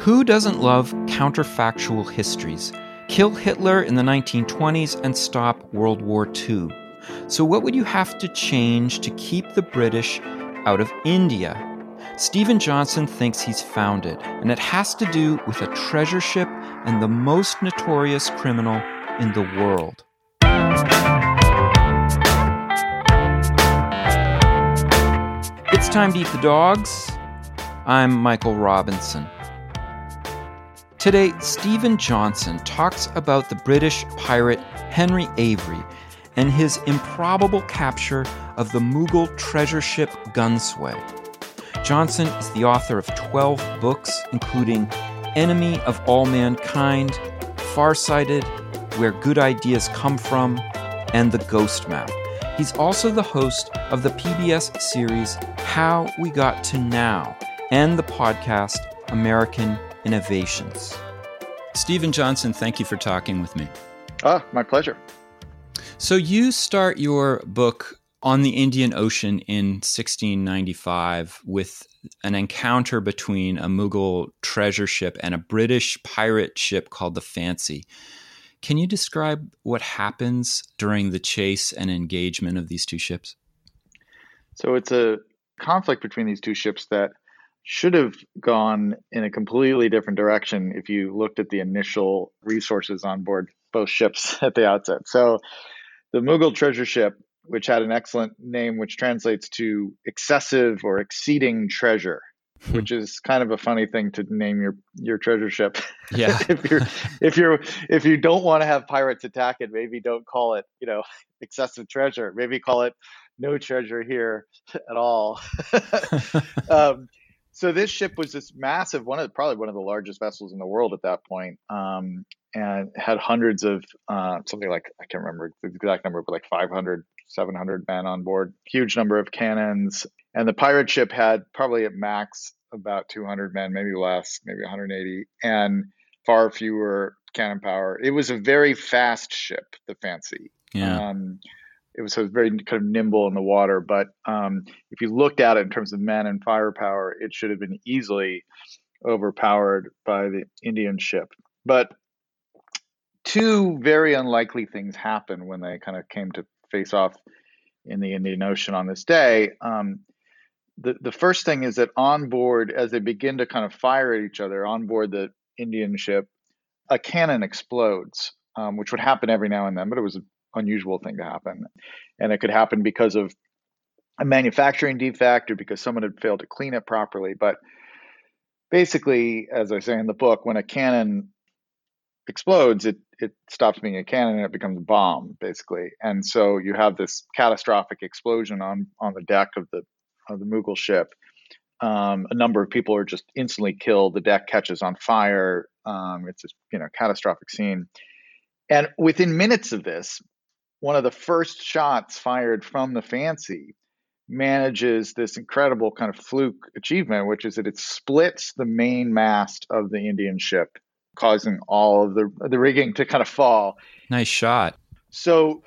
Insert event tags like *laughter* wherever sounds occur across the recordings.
Who doesn't love counterfactual histories? Kill Hitler in the 1920s and stop World War II. So, what would you have to change to keep the British out of India? Steven Johnson thinks he's found it, and it has to do with a treasure ship and the most notorious criminal in the world. It's time to eat the dogs. I'm Michael Robinson. Today, Steven Johnson talks about the British pirate Henry Avery and his improbable capture of the Mughal treasure ship Gunsway. Johnson is the author of 12 books, including Enemy of All Mankind, Farsighted, Where Good Ideas Come From, and The Ghost Map. He's also the host of the PBS series How We Got to Now and the podcast American Innovations. Steven Johnson, thank you for talking with me. Ah, my pleasure. So, you start your book on the Indian Ocean in 1695 with an encounter between a Mughal treasure ship and a British pirate ship called the Fancy. Can you describe what happens during the chase and engagement of these two ships? So it's a conflict between these two ships that should have gone in a completely different direction if you looked at the initial resources on board both ships *laughs* at the outset. So the Mughal treasure ship, which had an excellent name which translates to excessive or exceeding treasure, Hmm. which is kind of a funny thing to name your your treasure ship. Yeah. *laughs* if you're if you're if you don't want to have pirates attack it, maybe don't call it you know *laughs* excessive treasure. Maybe call it no treasure here at all. um, so this ship was this massive one of probably one of the largest vessels in the world at that point, um, and had hundreds of uh, something like I can't remember the exact number, but like 500, 700 men on board, huge number of cannons, and the pirate ship had probably at max about 200 men, maybe less, maybe 180, and far fewer cannon power. It was a very fast ship, the Fancy. Yeah. Um, it was, very kind of nimble in the water, but um, if you looked at it in terms of men and firepower, it should have been easily overpowered by the Indian ship. But two very unlikely things happened when they kind of came to face off in the Indian Ocean on this day. Um, the, the first thing is that on board, as they begin to kind of fire at each other on board the Indian ship, a cannon explodes, um, which would happen every now and then, but it was unusual thing to happen. And it could happen because of a manufacturing defect or because someone had failed to clean it properly. But basically, as I say in the book, when a cannon explodes, it it stops being a cannon and it becomes a bomb, basically. And so you have this catastrophic explosion on on the deck of the of the Mughal ship. Um, a number of people are just instantly killed. The deck catches on fire. Um, it's a you know catastrophic scene. And within minutes of this, one of the first shots fired from the Fancy manages this incredible kind of fluke achievement, which is that it splits the main mast of the Indian ship, causing all of the the rigging to kind of fall. Nice shot. So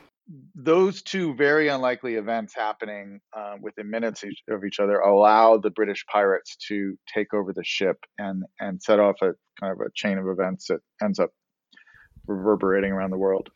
those two very unlikely events happening uh, within minutes of each other allow the British pirates to take over the ship and and set off a kind of a chain of events that ends up reverberating around the world.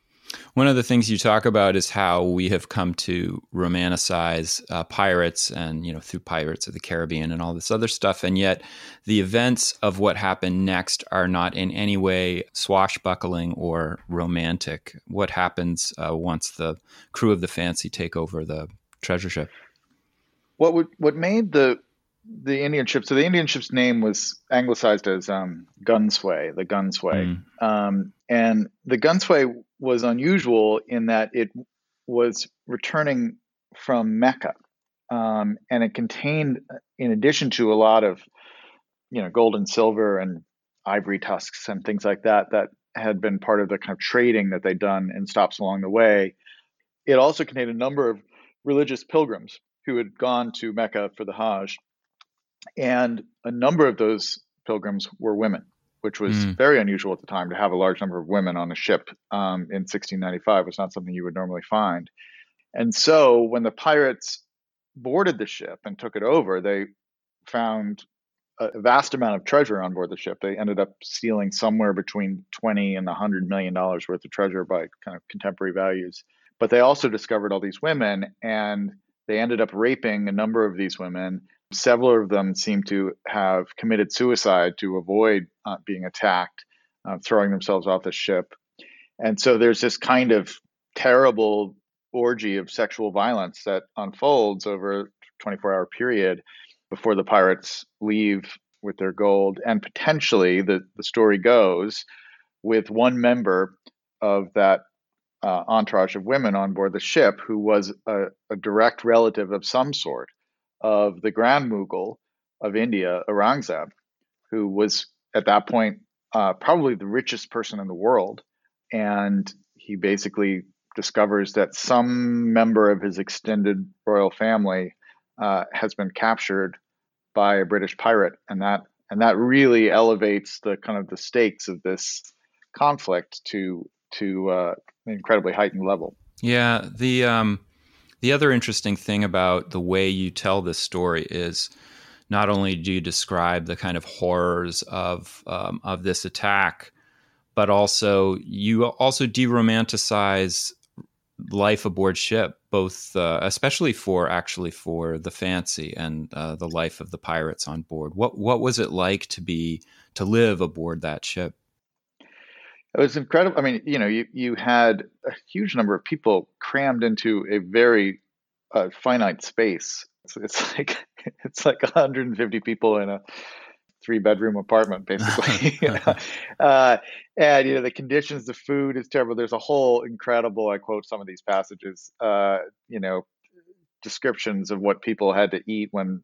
One of the things you talk about is how we have come to romanticize uh, pirates and, you know, through Pirates of the Caribbean and all this other stuff. And yet the events of what happened next are not in any way swashbuckling or romantic. What happens uh, once the crew of the Fancy take over the treasure ship? What would, what made the the Indian ship. So the Indian ship's name was anglicized as um, Gunsway, the Gunsway, mm. um, and the Gunsway was unusual in that it was returning from Mecca, um, and it contained, in addition to a lot of, you know, gold and silver and ivory tusks and things like that that had been part of the kind of trading that they'd done in stops along the way. It also contained a number of religious pilgrims who had gone to Mecca for the Hajj and a number of those pilgrims were women, which was mm. very unusual at the time to have a large number of women on a ship um, in 1695 was not something you would normally find. And so when the pirates boarded the ship and took it over, they found a vast amount of treasure on board the ship. They ended up stealing somewhere between 20 and 100 million dollars worth of treasure by kind of contemporary values. But they also discovered all these women and they ended up raping a number of these women. Several of them seem to have committed suicide to avoid uh, being attacked, uh, throwing themselves off the ship. And so there's this kind of terrible orgy of sexual violence that unfolds over a 24 hour period before the pirates leave with their gold. And potentially, the, the story goes, with one member of that uh, entourage of women on board the ship who was a, a, direct relative of some sort of the Grand Mughal of India, Aurangzeb, who was at that point uh, probably the richest person in the world. And he basically discovers that some member of his extended royal family uh, has been captured by a British pirate, and that and that really elevates the kind of the stakes of this conflict to to uh, an incredibly heightened level. Yeah, the um, the other interesting thing about the way you tell this story is not only do you describe the kind of horrors of um, of this attack, but also you also de-romanticize life aboard ship, both uh, especially for actually for the fancy and uh, the life of the pirates on board. What what was it like to be to live aboard that ship? It was incredible. I mean, you know, you you had a huge number of people crammed into a very uh, finite space. It's, it's *laughs* like it's like 150 people in a three bedroom apartment basically you *laughs* know? *laughs* uh, and you know the conditions the food is terrible there's a whole incredible i quote some of these passages uh, you know descriptions of what people had to eat when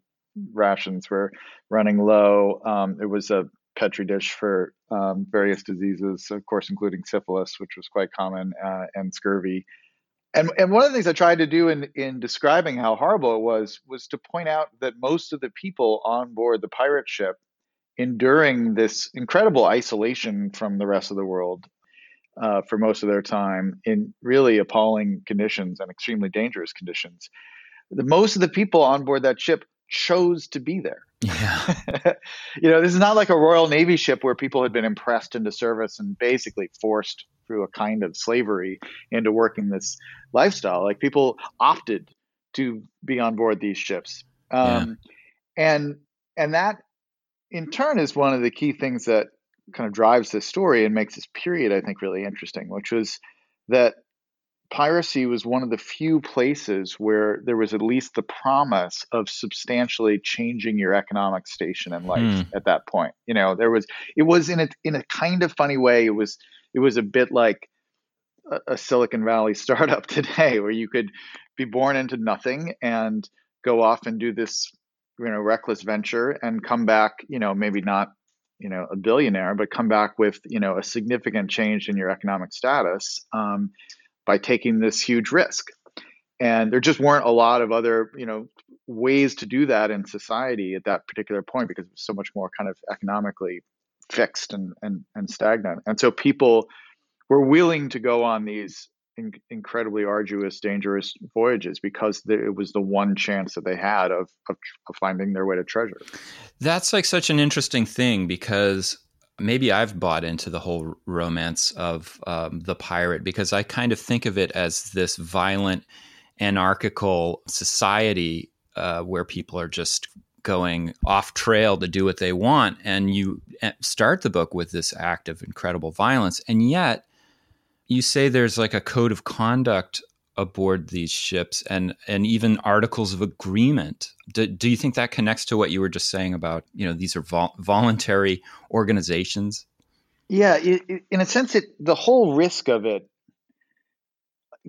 rations were running low um, it was a petri dish for um, various diseases of course including syphilis which was quite common uh, and scurvy and, and one of the things I tried to do in, in describing how horrible it was was to point out that most of the people on board the pirate ship enduring this incredible isolation from the rest of the world uh, for most of their time in really appalling conditions and extremely dangerous conditions. The, most of the people on board that ship chose to be there. Yeah. *laughs* you know, this is not like a Royal Navy ship where people had been impressed into service and basically forced through a kind of slavery into working this lifestyle. Like people opted to be on board these ships. Um, yeah. And and that in turn is one of the key things that kind of drives this story and makes this period, I think, really interesting, which was that piracy was one of the few places where there was at least the promise of substantially changing your economic station in life mm. at that point. You know, there was it was in a in a kind of funny way. It was it was a bit like a, a Silicon Valley *laughs* startup today, where you could be born into nothing and go off and do this you know reckless venture and come back you know maybe not you know a billionaire but come back with you know a significant change in your economic status um, by taking this huge risk and there just weren't a lot of other you know ways to do that in society at that particular point because it was so much more kind of economically fixed and and, and stagnant and so people were willing to go on these in- incredibly arduous, dangerous voyages because it was the one chance that they had of, of, of finding their way to treasure. That's like such an interesting thing because maybe I've bought into the whole romance of um, the pirate because I kind of think of it as this violent, anarchical society uh, where people are just going off trail to do what they want. And you eh, start the book with this act of incredible violence. And yet, you say there's like a code of conduct aboard these ships and and even articles of agreement. Do, do you think that connects to what you were just saying about you know these are vol- voluntary organizations? Yeah it, it, in a sense it the whole risk of it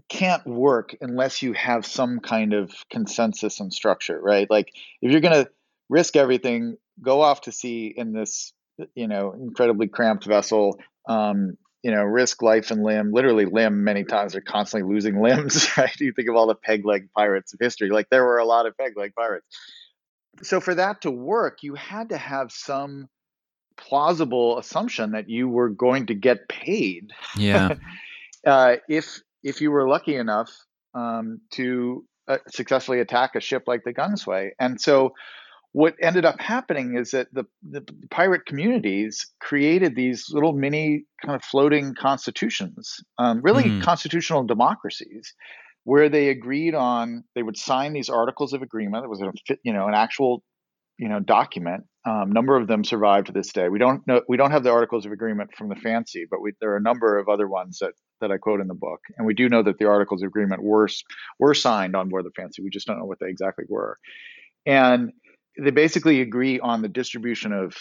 can't work unless you have some kind of consensus and structure right? Like if you're going to risk everything go off to sea in this you know incredibly cramped vessel um, you know, risk life and limb, literally limb many times. They're constantly losing limbs, *laughs* right? You think of all the peg leg pirates of history, like there were a lot of peg leg pirates. So for that to work, you had to have some plausible assumption that you were going to get paid. Yeah. *laughs* uh, if if you were lucky enough um, to uh, successfully attack a ship like the Gunsway, and so what ended up happening is that the, the, pirate communities created these little mini kind of floating constitutions, um, really mm. constitutional democracies, where they agreed on they would sign these articles of agreement. It was a you know an actual you know document. Um, number of them survive to this day. We don't know we don't have the articles of agreement from the fancy, but we, there are a number of other ones that that I quote in the book, and we do know that the articles of agreement were were signed on board the fancy. We just don't know what they exactly were, and they basically agree on the distribution of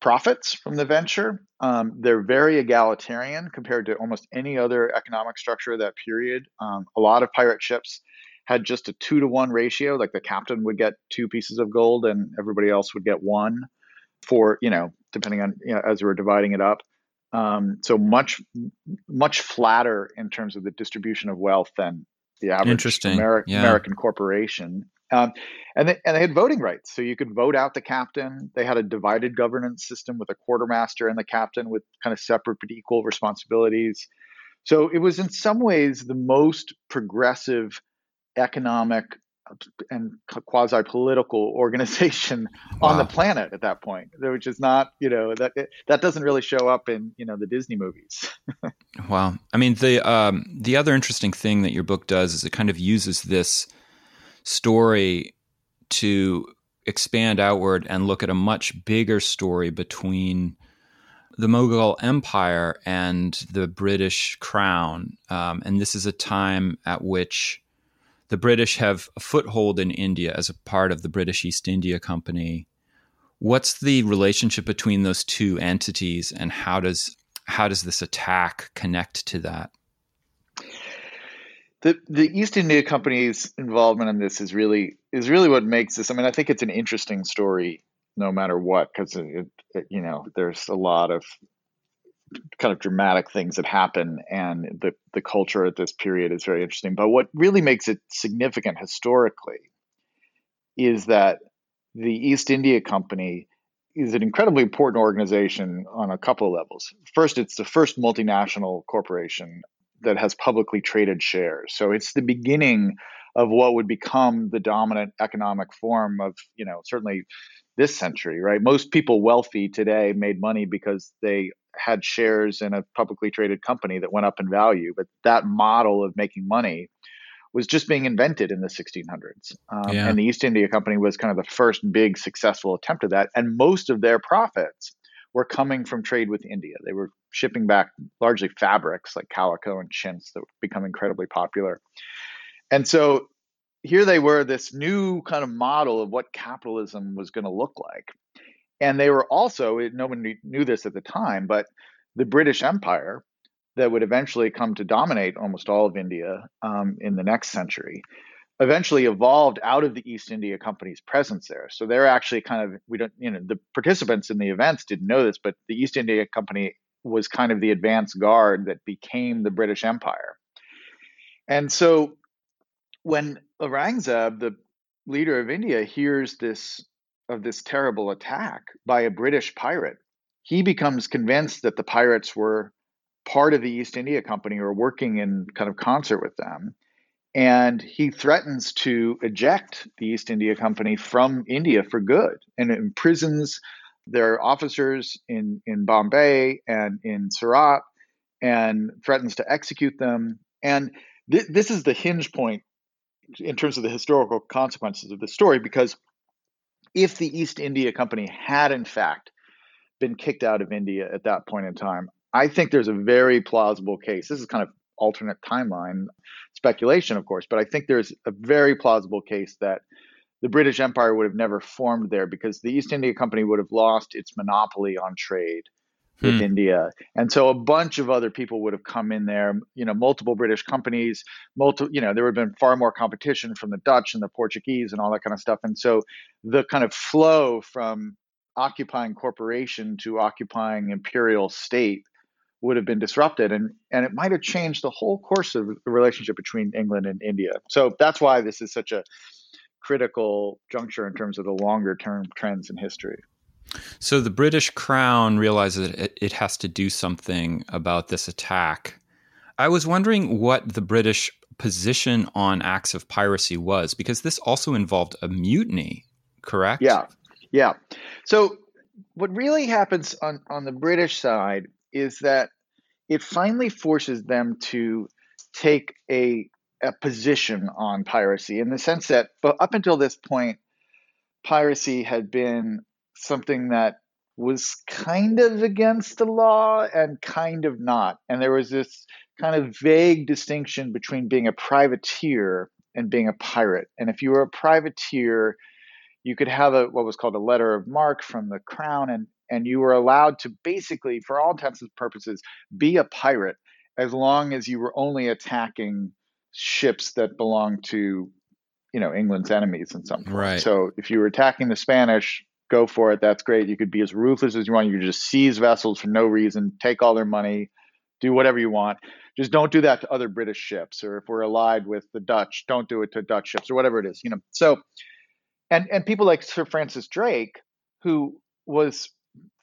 profits from the venture. Um, they're very egalitarian compared to almost any other economic structure of that period. Um, a lot of pirate ships had just a two to one ratio, like the captain would get two pieces of gold and everybody else would get one for, you know, depending on, you know, as we were dividing it up. Um, so much, much flatter in terms of the distribution of wealth than the average Ameri- yeah. American corporation. Um, and, they, and they had voting rights. So you could vote out the captain. They had a divided governance system with a quartermaster and the captain with kind of separate but equal responsibilities. So it was in some ways the most progressive economic and quasi political *laughs* organization wow. on the planet at that point, which is not, you know, that that doesn't really show up in, you know, the Disney movies. *laughs* wow. I mean, the um, the other interesting thing that your book does is it kind of uses this story to expand outward and look at a much bigger story between the Mughal Empire and the British Crown. Um, and this is a time at which the British have a foothold in India as a part of the British East India Company. What's the relationship between those two entities, and how does how does this attack connect to that? The the East India Company's involvement in this is really is really what makes this. I mean, I think it's an interesting story, no matter what, because you know there's a lot of kind of dramatic things that happen, and the the culture at this period is very interesting. But what really makes it significant historically is that the East India Company is an incredibly important organization on a couple of levels. First, it's the first multinational corporation that has publicly traded shares. So it's the beginning of what would become the dominant economic form of, you know, certainly this century, right? Most people wealthy today made money because they had shares in a publicly traded company that went up in value. But that model of making money was just being invented in the 1600s. Um, yeah. And the East India Company was kind of the first big successful attempt at that. And most of their profits were coming from trade with India. They were shipping back largely fabrics like calico and chintz that become incredibly popular. And so here they were, this new kind of model of what capitalism was going to look like. And they were also, no one knew this at the time, but the British Empire that would eventually come to dominate almost all of India um, in the next century eventually evolved out of the East India Company's presence there. So they're actually kind of we don't you know the participants in the events didn't know this, but the East India Company was kind of the advance guard that became the British Empire. And so when Aurangzeb, the leader of India, hears this of this terrible attack by a British pirate, he becomes convinced that the pirates were part of the East India Company or working in kind of concert with them and he threatens to eject the East India Company from India for good and imprisons their officers in, in Bombay and in Surat and threatens to execute them. And th- this is the hinge point in terms of the historical consequences of the story because if the East India Company had, in fact, been kicked out of India at that point in time, I think there's a very plausible case. This is kind of alternate timeline speculation, of course, but I think there's a very plausible case that the British Empire would have never formed there because the East India Company would have lost its monopoly on trade with hmm. India. And so a bunch of other people would have come in there, you know, multiple British companies, multiple, you know, there would have been far more competition from the Dutch and the Portuguese and all that kind of stuff. And so the kind of flow from occupying corporation to occupying imperial state would have been disrupted and and it might have changed the whole course of the relationship between England and India. So that's why this is such a critical juncture in terms of the longer term trends in history. So the British Crown realizes it, it has to do something about this attack. I was wondering what the British position on acts of piracy was because this also involved a mutiny, correct? Yeah. Yeah. So what really happens on, on the British side is that it finally forces them to take a, a position on piracy in the sense that but up until this point, piracy had been something that was kind of against the law and kind of not. And there was this kind of vague distinction between being a privateer and being a pirate. And if you were a privateer, you could have a what was called a letter of marque from the crown and and you were allowed to basically for all intents and purposes be a pirate as long as you were only attacking ships that belonged to you know England's enemies in some. Right. So if you were attacking the Spanish, go for it. That's great. You could be as ruthless as you want. You could just seize vessels for no reason, take all their money, do whatever you want. Just don't do that to other British ships, or if we're allied with the Dutch, don't do it to Dutch ships, or whatever it is. You know. So and and people like Sir Francis Drake, who was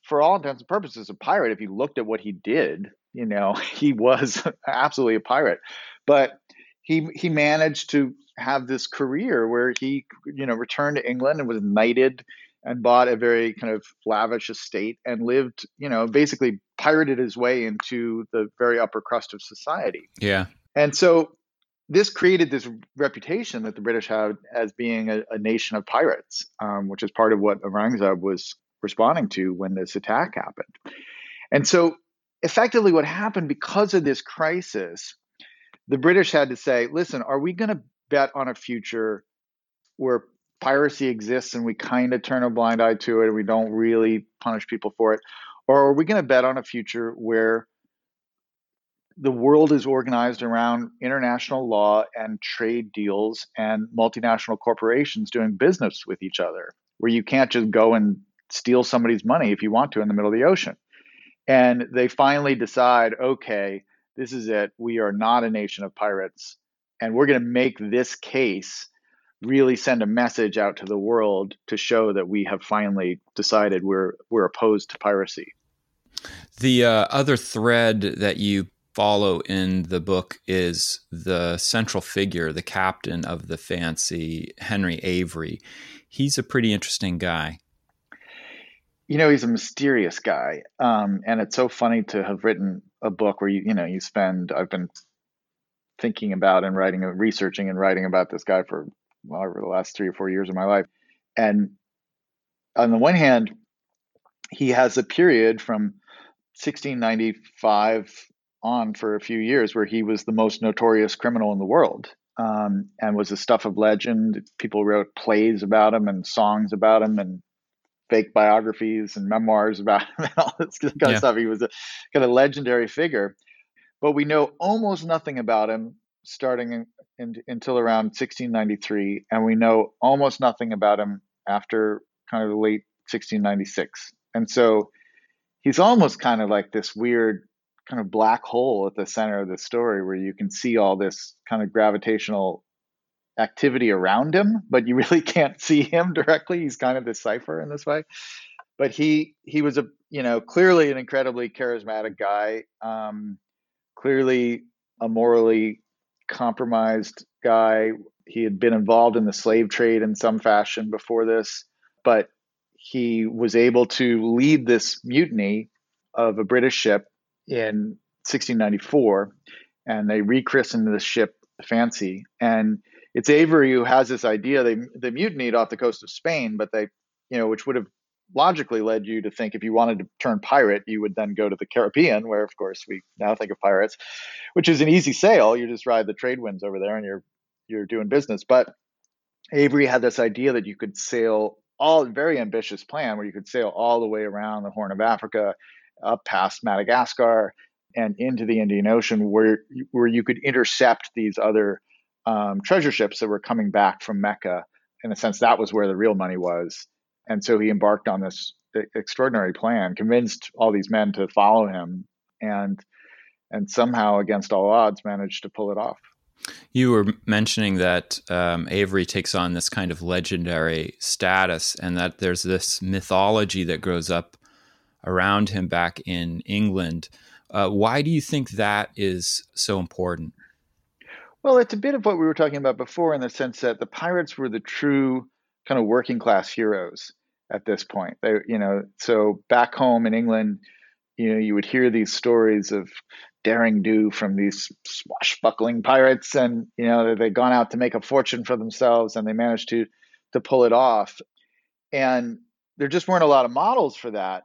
for all intents and purposes a pirate. If you looked at what he did, you know, *laughs* he was *laughs* absolutely a pirate. But he he managed to have this career where he you know returned to England and was knighted and bought a very kind of lavish estate and lived you know basically pirated his way into the very upper crust of society. Yeah. And so this created this reputation that the British had as being a, a nation of pirates, um, which is part of what Aurangzeb was responding to when this attack happened. And so, effectively, what happened because of this crisis, the British had to say, listen, are we going to bet on a future where piracy exists and we kind of turn a blind eye to it and we don't really punish people for it? Or are we going to bet on a future where the world is organized around international law and trade deals and multinational corporations doing business with each other, where you can't just go and steal somebody's money if you want to in the middle of the ocean. And they finally decide okay, this is it. We are not a nation of pirates. And we're going to make this case really send a message out to the world to show that we have finally decided we're, we're opposed to piracy. The uh, other thread that you follow in the book is the central figure, the captain of the fancy, Henry Avery. He's a pretty interesting guy. You know, he's a mysterious guy, um, and it's so funny to have written a book where you, you know, you spend. I've been thinking about and writing, researching and writing about this guy for well, over the last three or four years of my life, and on the one hand, he has a period from 1695 on for a few years where he was the most notorious criminal in the world um, and was the stuff of legend. People wrote plays about him and songs about him and fake biographies and memoirs about him *laughs* and all this kind yeah. of stuff. He was a kind of legendary figure. But we know almost nothing about him starting in, in, until around 1693, and we know almost nothing about him after kind of the late 1696. And so he's almost kind of like this weird kind of black hole at the center of the story where you can see all this kind of gravitational activity around him, but you *laughs* really can't see him directly. He's kind of this cipher in this way. But he he was a you know clearly an incredibly charismatic guy, um, clearly a morally compromised guy. He had been involved in the slave trade in some fashion before this, but he was able to lead this mutiny of a British ship in 1694, and they rechristened the ship Fancy. And it's Avery who has this idea. They they mutinied off the coast of Spain, but they, you know, which would have logically led you to think if you wanted to turn pirate, you would then go to the Caribbean, where of course we now think of pirates, which is an easy sail. You just ride the trade winds over there, and you're you're doing business. But Avery had this idea that you could sail all very ambitious plan where you could sail all the way around the Horn of Africa up past Madagascar and into the Indian Ocean, where where you could intercept these other um, treasure ships that were coming back from Mecca. In a sense, that was where the real money was, and so he embarked on this extraordinary plan, convinced all these men to follow him, and and somehow, against all odds, managed to pull it off. You were mentioning that um, Avery takes on this kind of legendary status, and that there's this mythology that grows up around him back in England. Uh, why do you think that is so important? Well, it's a bit of what we were talking about before in the sense that the pirates were the true kind of working class heroes. at this point. They, you know, so back home in England, you know, you would hear these stories of daring do from these swashbuckling pirates, and you know, they'd gone out to make a fortune for themselves, and they managed to to pull it off. And there just weren't a lot of models for that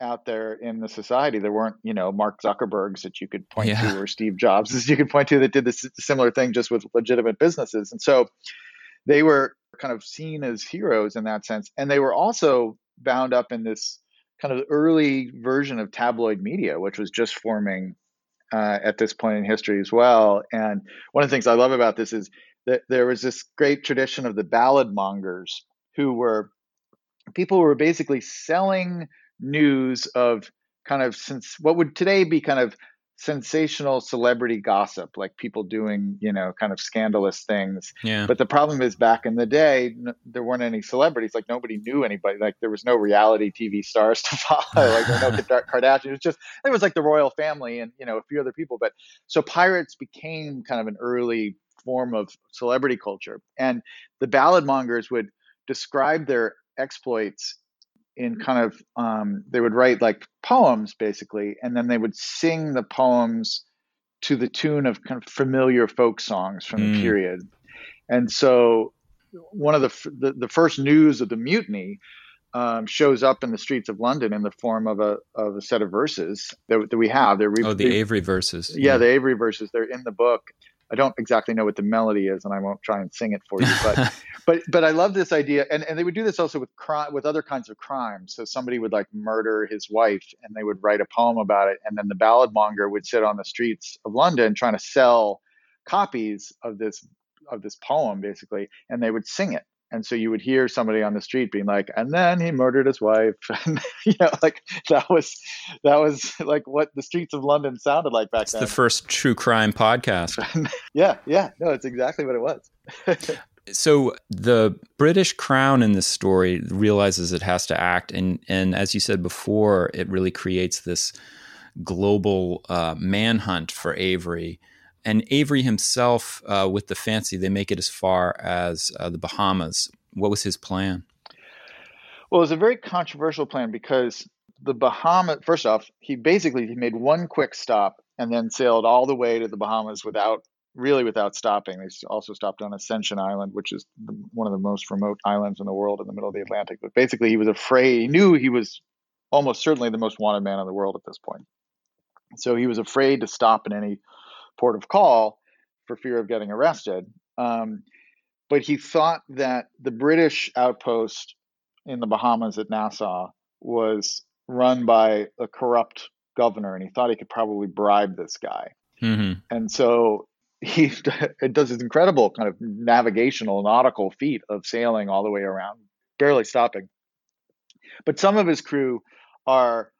out there in the society. There weren't, you know, Mark Zuckerbergs that you could point yeah. to or Steve Jobs that you could point to that did this similar thing just with legitimate businesses. And so they were kind of seen as heroes in that sense. And they were also bound up in this kind of early version of tabloid media, which was just forming uh, at this point in history as well. And one of the things I love about this is that there was this great tradition of the ballad mongers who were people who were basically selling news of kind of since what would today be kind of sensational celebrity gossip, like people doing, you know, kind of scandalous things. Yeah. But the problem is back in the day, n- there weren't any celebrities. Like nobody knew anybody. Like there was no reality TV stars *laughs* to follow. like there were no *laughs* Kardashian. It was just, it was like the royal family and, you know, a few other people. But so pirates became kind of an early form of celebrity culture. And the ballad mongers would describe their exploits in kind of um, they would write like poems basically, and then they would sing the poems to the tune of kind of familiar folk songs from mm. the period. And so, one of the, the, the first news of the mutiny um, shows up in the streets of London in the form of a of a set of verses that, that we have. They're re- oh, the Avery verses. Yeah, yeah, the Avery verses. They're in the book, I don't exactly know what the melody is, and I won't try and sing it for you. But *laughs* but but I love this idea, and, and they would do this also with crime, with other kinds of crimes. So somebody would like murder his wife, and they would write a poem about it, and then the ballad monger would sit on the streets of London trying to sell copies of this of this poem, basically, and they would sing it and so you would hear somebody on the street being like and then he murdered his wife. *laughs* And you know like that was that was like what the streets of london sounded like back it's then. the first true crime podcast. *laughs* Yeah yeah. No it's exactly what it was. *laughs* So the british crown in this story realizes it has to act and and as you said before it really creates this global uh, manhunt for avery and Avery himself, uh, with the fancy, they make it as far as uh, the Bahamas. What was his plan? Well, it was a very controversial plan because the Bahamas. First off, he basically he made one quick stop and then sailed all the way to the Bahamas without really without stopping. They also stopped on Ascension Island, which is the, one of the most remote islands in the world in the middle of the Atlantic. But basically, he was afraid. He knew he was almost certainly the most wanted man in the world at this point. So he was afraid to stop in any port of call for fear of getting arrested. Um, but he thought that the British outpost in the Bahamas at Nassau was run by a corrupt governor, and he thought he could probably bribe this guy. Mm-hmm. And so he *laughs* does this incredible kind of navigational nautical feat of sailing all the way around, barely stopping. But some of his crew are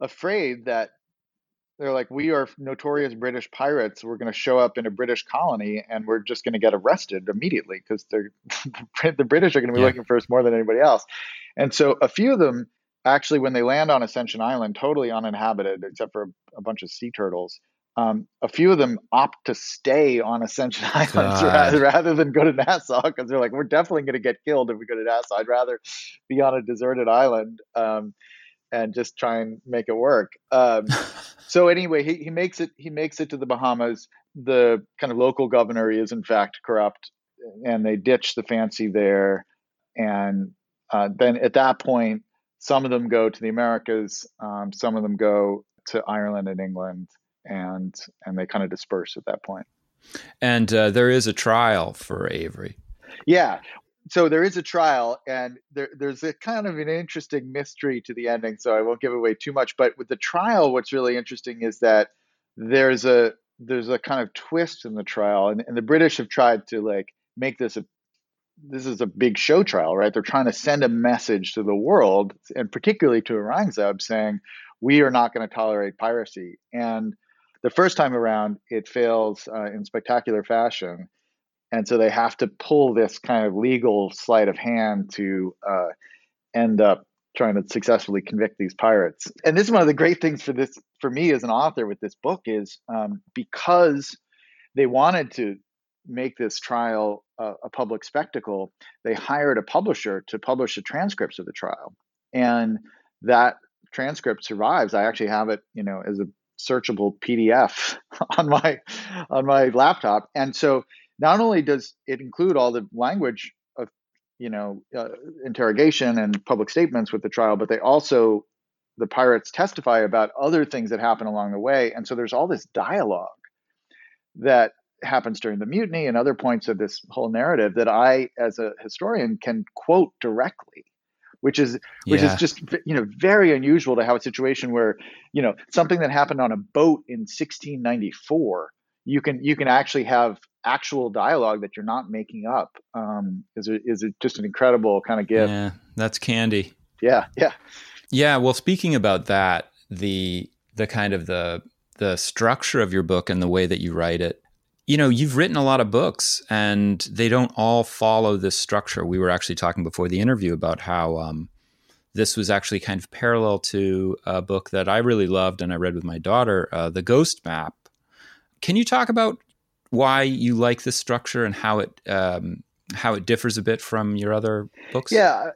afraid that they're like, we are notorious British pirates. We're going to show up in a British colony and we're just going to get arrested immediately because they're *laughs* the British are going to be yeah. looking for us more than anybody else. And so a few of them actually, when they land on Ascension Island, totally uninhabited except for a, bunch of sea turtles. Um, a few of them opt to stay on Ascension *laughs* Island rather, rather, than go to Nassau because they're like, we're definitely going to get killed if we go to Nassau. I'd rather be on a deserted island. Um, and just try and make it work. Um, *laughs* so anyway, he, he makes it he makes it to the Bahamas. The kind of local governor is in fact corrupt, and they ditch the fancy there. And uh, then at that point, some of them go to the Americas, um, some of them go to Ireland and England, and and they kind of disperse at that point. And uh, there is a trial for Avery. Yeah, so there is a trial and there, there's a kind of an interesting mystery to the ending so i won't give away too much but with the trial what's really interesting is that there's a there's a kind of twist in the trial and, and the british have tried to like make this a this is a big show trial right? They're trying to send a message to the world and particularly to Aurangzeb saying we are not going to tolerate piracy. And the first time around it fails uh, in spectacular fashion and so they have to pull this kind of legal sleight of hand to uh, end up trying to successfully convict these pirates. And this is one of the great things for this for me as an author with this book is um, because they wanted to make this trial a, a public spectacle, they hired a publisher to publish the transcripts of the trial, and that transcript survives. I actually have it, you know, as a searchable PDF *laughs* on my on my laptop, and so not only does it include all the language of you know uh, interrogation and public statements with the trial, but they also the pirates testify about other things that happen along the way, and so there's all this dialogue that happens during the mutiny and other points of this whole narrative that I, as a historian, can quote directly which is which yeah. is just you know very unusual to have a situation where you know something that happened on a boat in 1694 you can you can actually have actual dialogue that you're not making up um, is a, is a, just an incredible kind of gift. Yeah, that's candy. Yeah, yeah, yeah. Well, speaking about that, the the kind of the the structure of your book and the way that you write it. You know, you've written a lot of books, and they don't all follow this structure. We were actually talking before the interview about how um, this was actually kind of parallel to a book that I really loved and I read with my daughter, uh, The Ghost Map. Can you talk about why you like this structure and how it um, how it differs a bit from your other books? Yeah.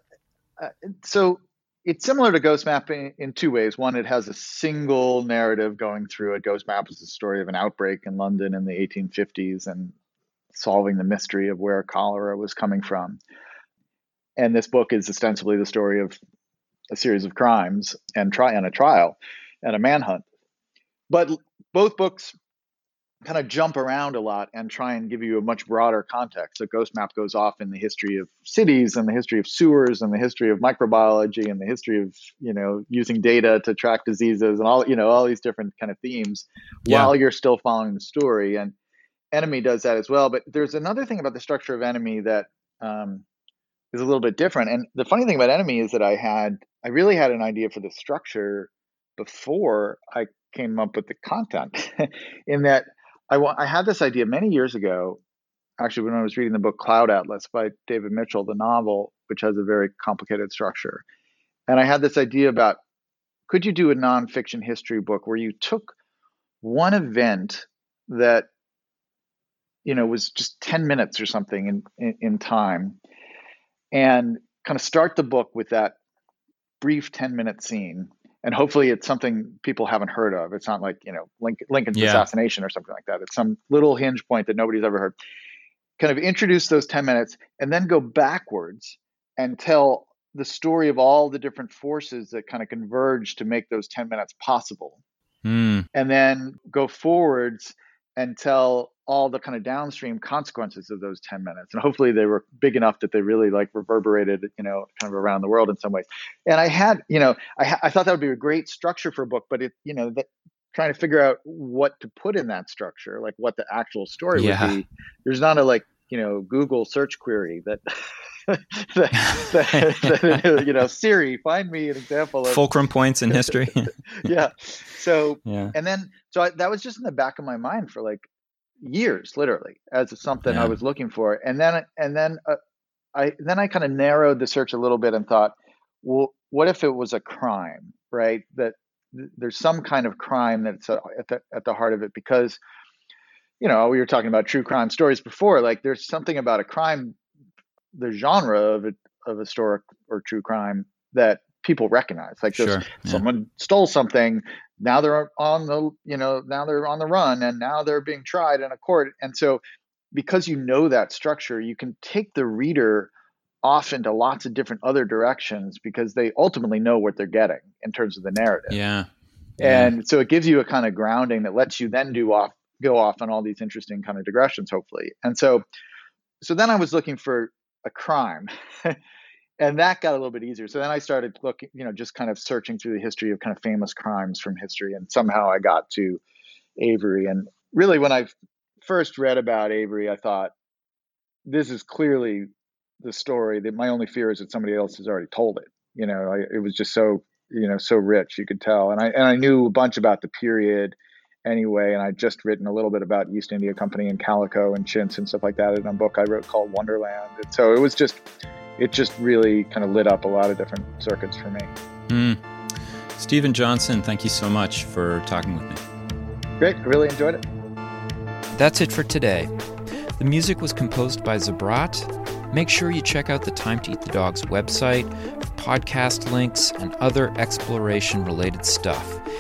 Uh, so it's similar to Ghost Map in, in, two ways. One, it has a single narrative going through it. Ghost Map is the story of an outbreak in London in the 1850s and solving the mystery of where cholera was coming from. And this book is ostensibly the story of a series of crimes and try and a trial and a manhunt. But both books kind of jump around a lot and try and give you a much broader context. So Ghost Map goes off in the history of cities and the history of sewers and the history of microbiology and the history of, you know, using data to track diseases and all, you know, all these different kind of themes yeah. while you're still following the story. And Enemy does that as well. But there's another thing about the structure of Enemy that um, is a little bit different. And the funny thing about Enemy is that I had, I really had an idea for the structure before I came up with the content *laughs* in that I, I had this idea many years ago, actually, when I was reading the book Cloud Atlas by David Mitchell, the novel, which has a very complicated structure. And I had this idea about could you do a nonfiction history book where you took one event that you know was just 10 minutes or something in, in, in time and kind of start the book with that brief 10 minute scene and hopefully it's something people haven't heard of. It's not like you know Lincoln, Lincoln's yeah. assassination or something like that. It's some little hinge point that nobody's ever heard. Kind of introduce those ten minutes, and then go backwards and tell the story of all the different forces that kind of converge to make those ten minutes possible. Mm. And then go forwards and tell all the kind of downstream consequences of those 10 minutes and hopefully they were big enough that they really like reverberated you know kind of around the world in some ways and i had you know i, I thought that would be a great structure for a book but it you know that trying to figure out what to put in that structure like what the actual story yeah. would be there's not a like you know google search query *laughs* *laughs* that that, that, that, you know siri find me an example of fulcrum points in history *laughs* yeah so yeah. and then so I, that was just in the back of my mind for like years, literally, as something yeah. I was looking for. And then, and then, uh, I then I kind of narrowed the search a little bit and thought, well, what if it was a crime, right? That th- there's some kind of crime that's at the at the heart of it because, you know, we were talking about true crime stories before. Like, there's something about a crime, the genre of it, of historic or true crime that people recognize. Like, sure, yeah. someone stole something, now they're on the you know now they're on the run and now they're being tried in a court and so because you know that structure you can take the reader off into lots of different other directions because they ultimately know what they're getting in terms of the narrative yeah, yeah. and so it gives you a kind of grounding that lets you then do off go off on all these interesting kind of digressions hopefully and so so then i was looking for a crime *laughs* and that got a little bit easier. So then I started looking, you know, just kind of searching through the history of kind of famous crimes from history, and somehow I got to Avery. And really, when I first read about Avery, I thought this is clearly the story. That my only fear is that somebody else has already told it. You know, I, it was just so you know so rich, you could tell, and I and I knew a bunch about the period anyway, and I'd just written a little bit about East India Company and Calico and chintz and stuff like that in a book I wrote called Wonderland. And so it was just it just really kind of lit up a lot of different circuits for me. Mm. Steven Johnson, thank you so much for talking with me. Great, I really enjoyed it. That's it for today. The music was composed by Zabrat. Make sure you check out the Time to Eat the Dog's website for podcast links and other exploration related stuff.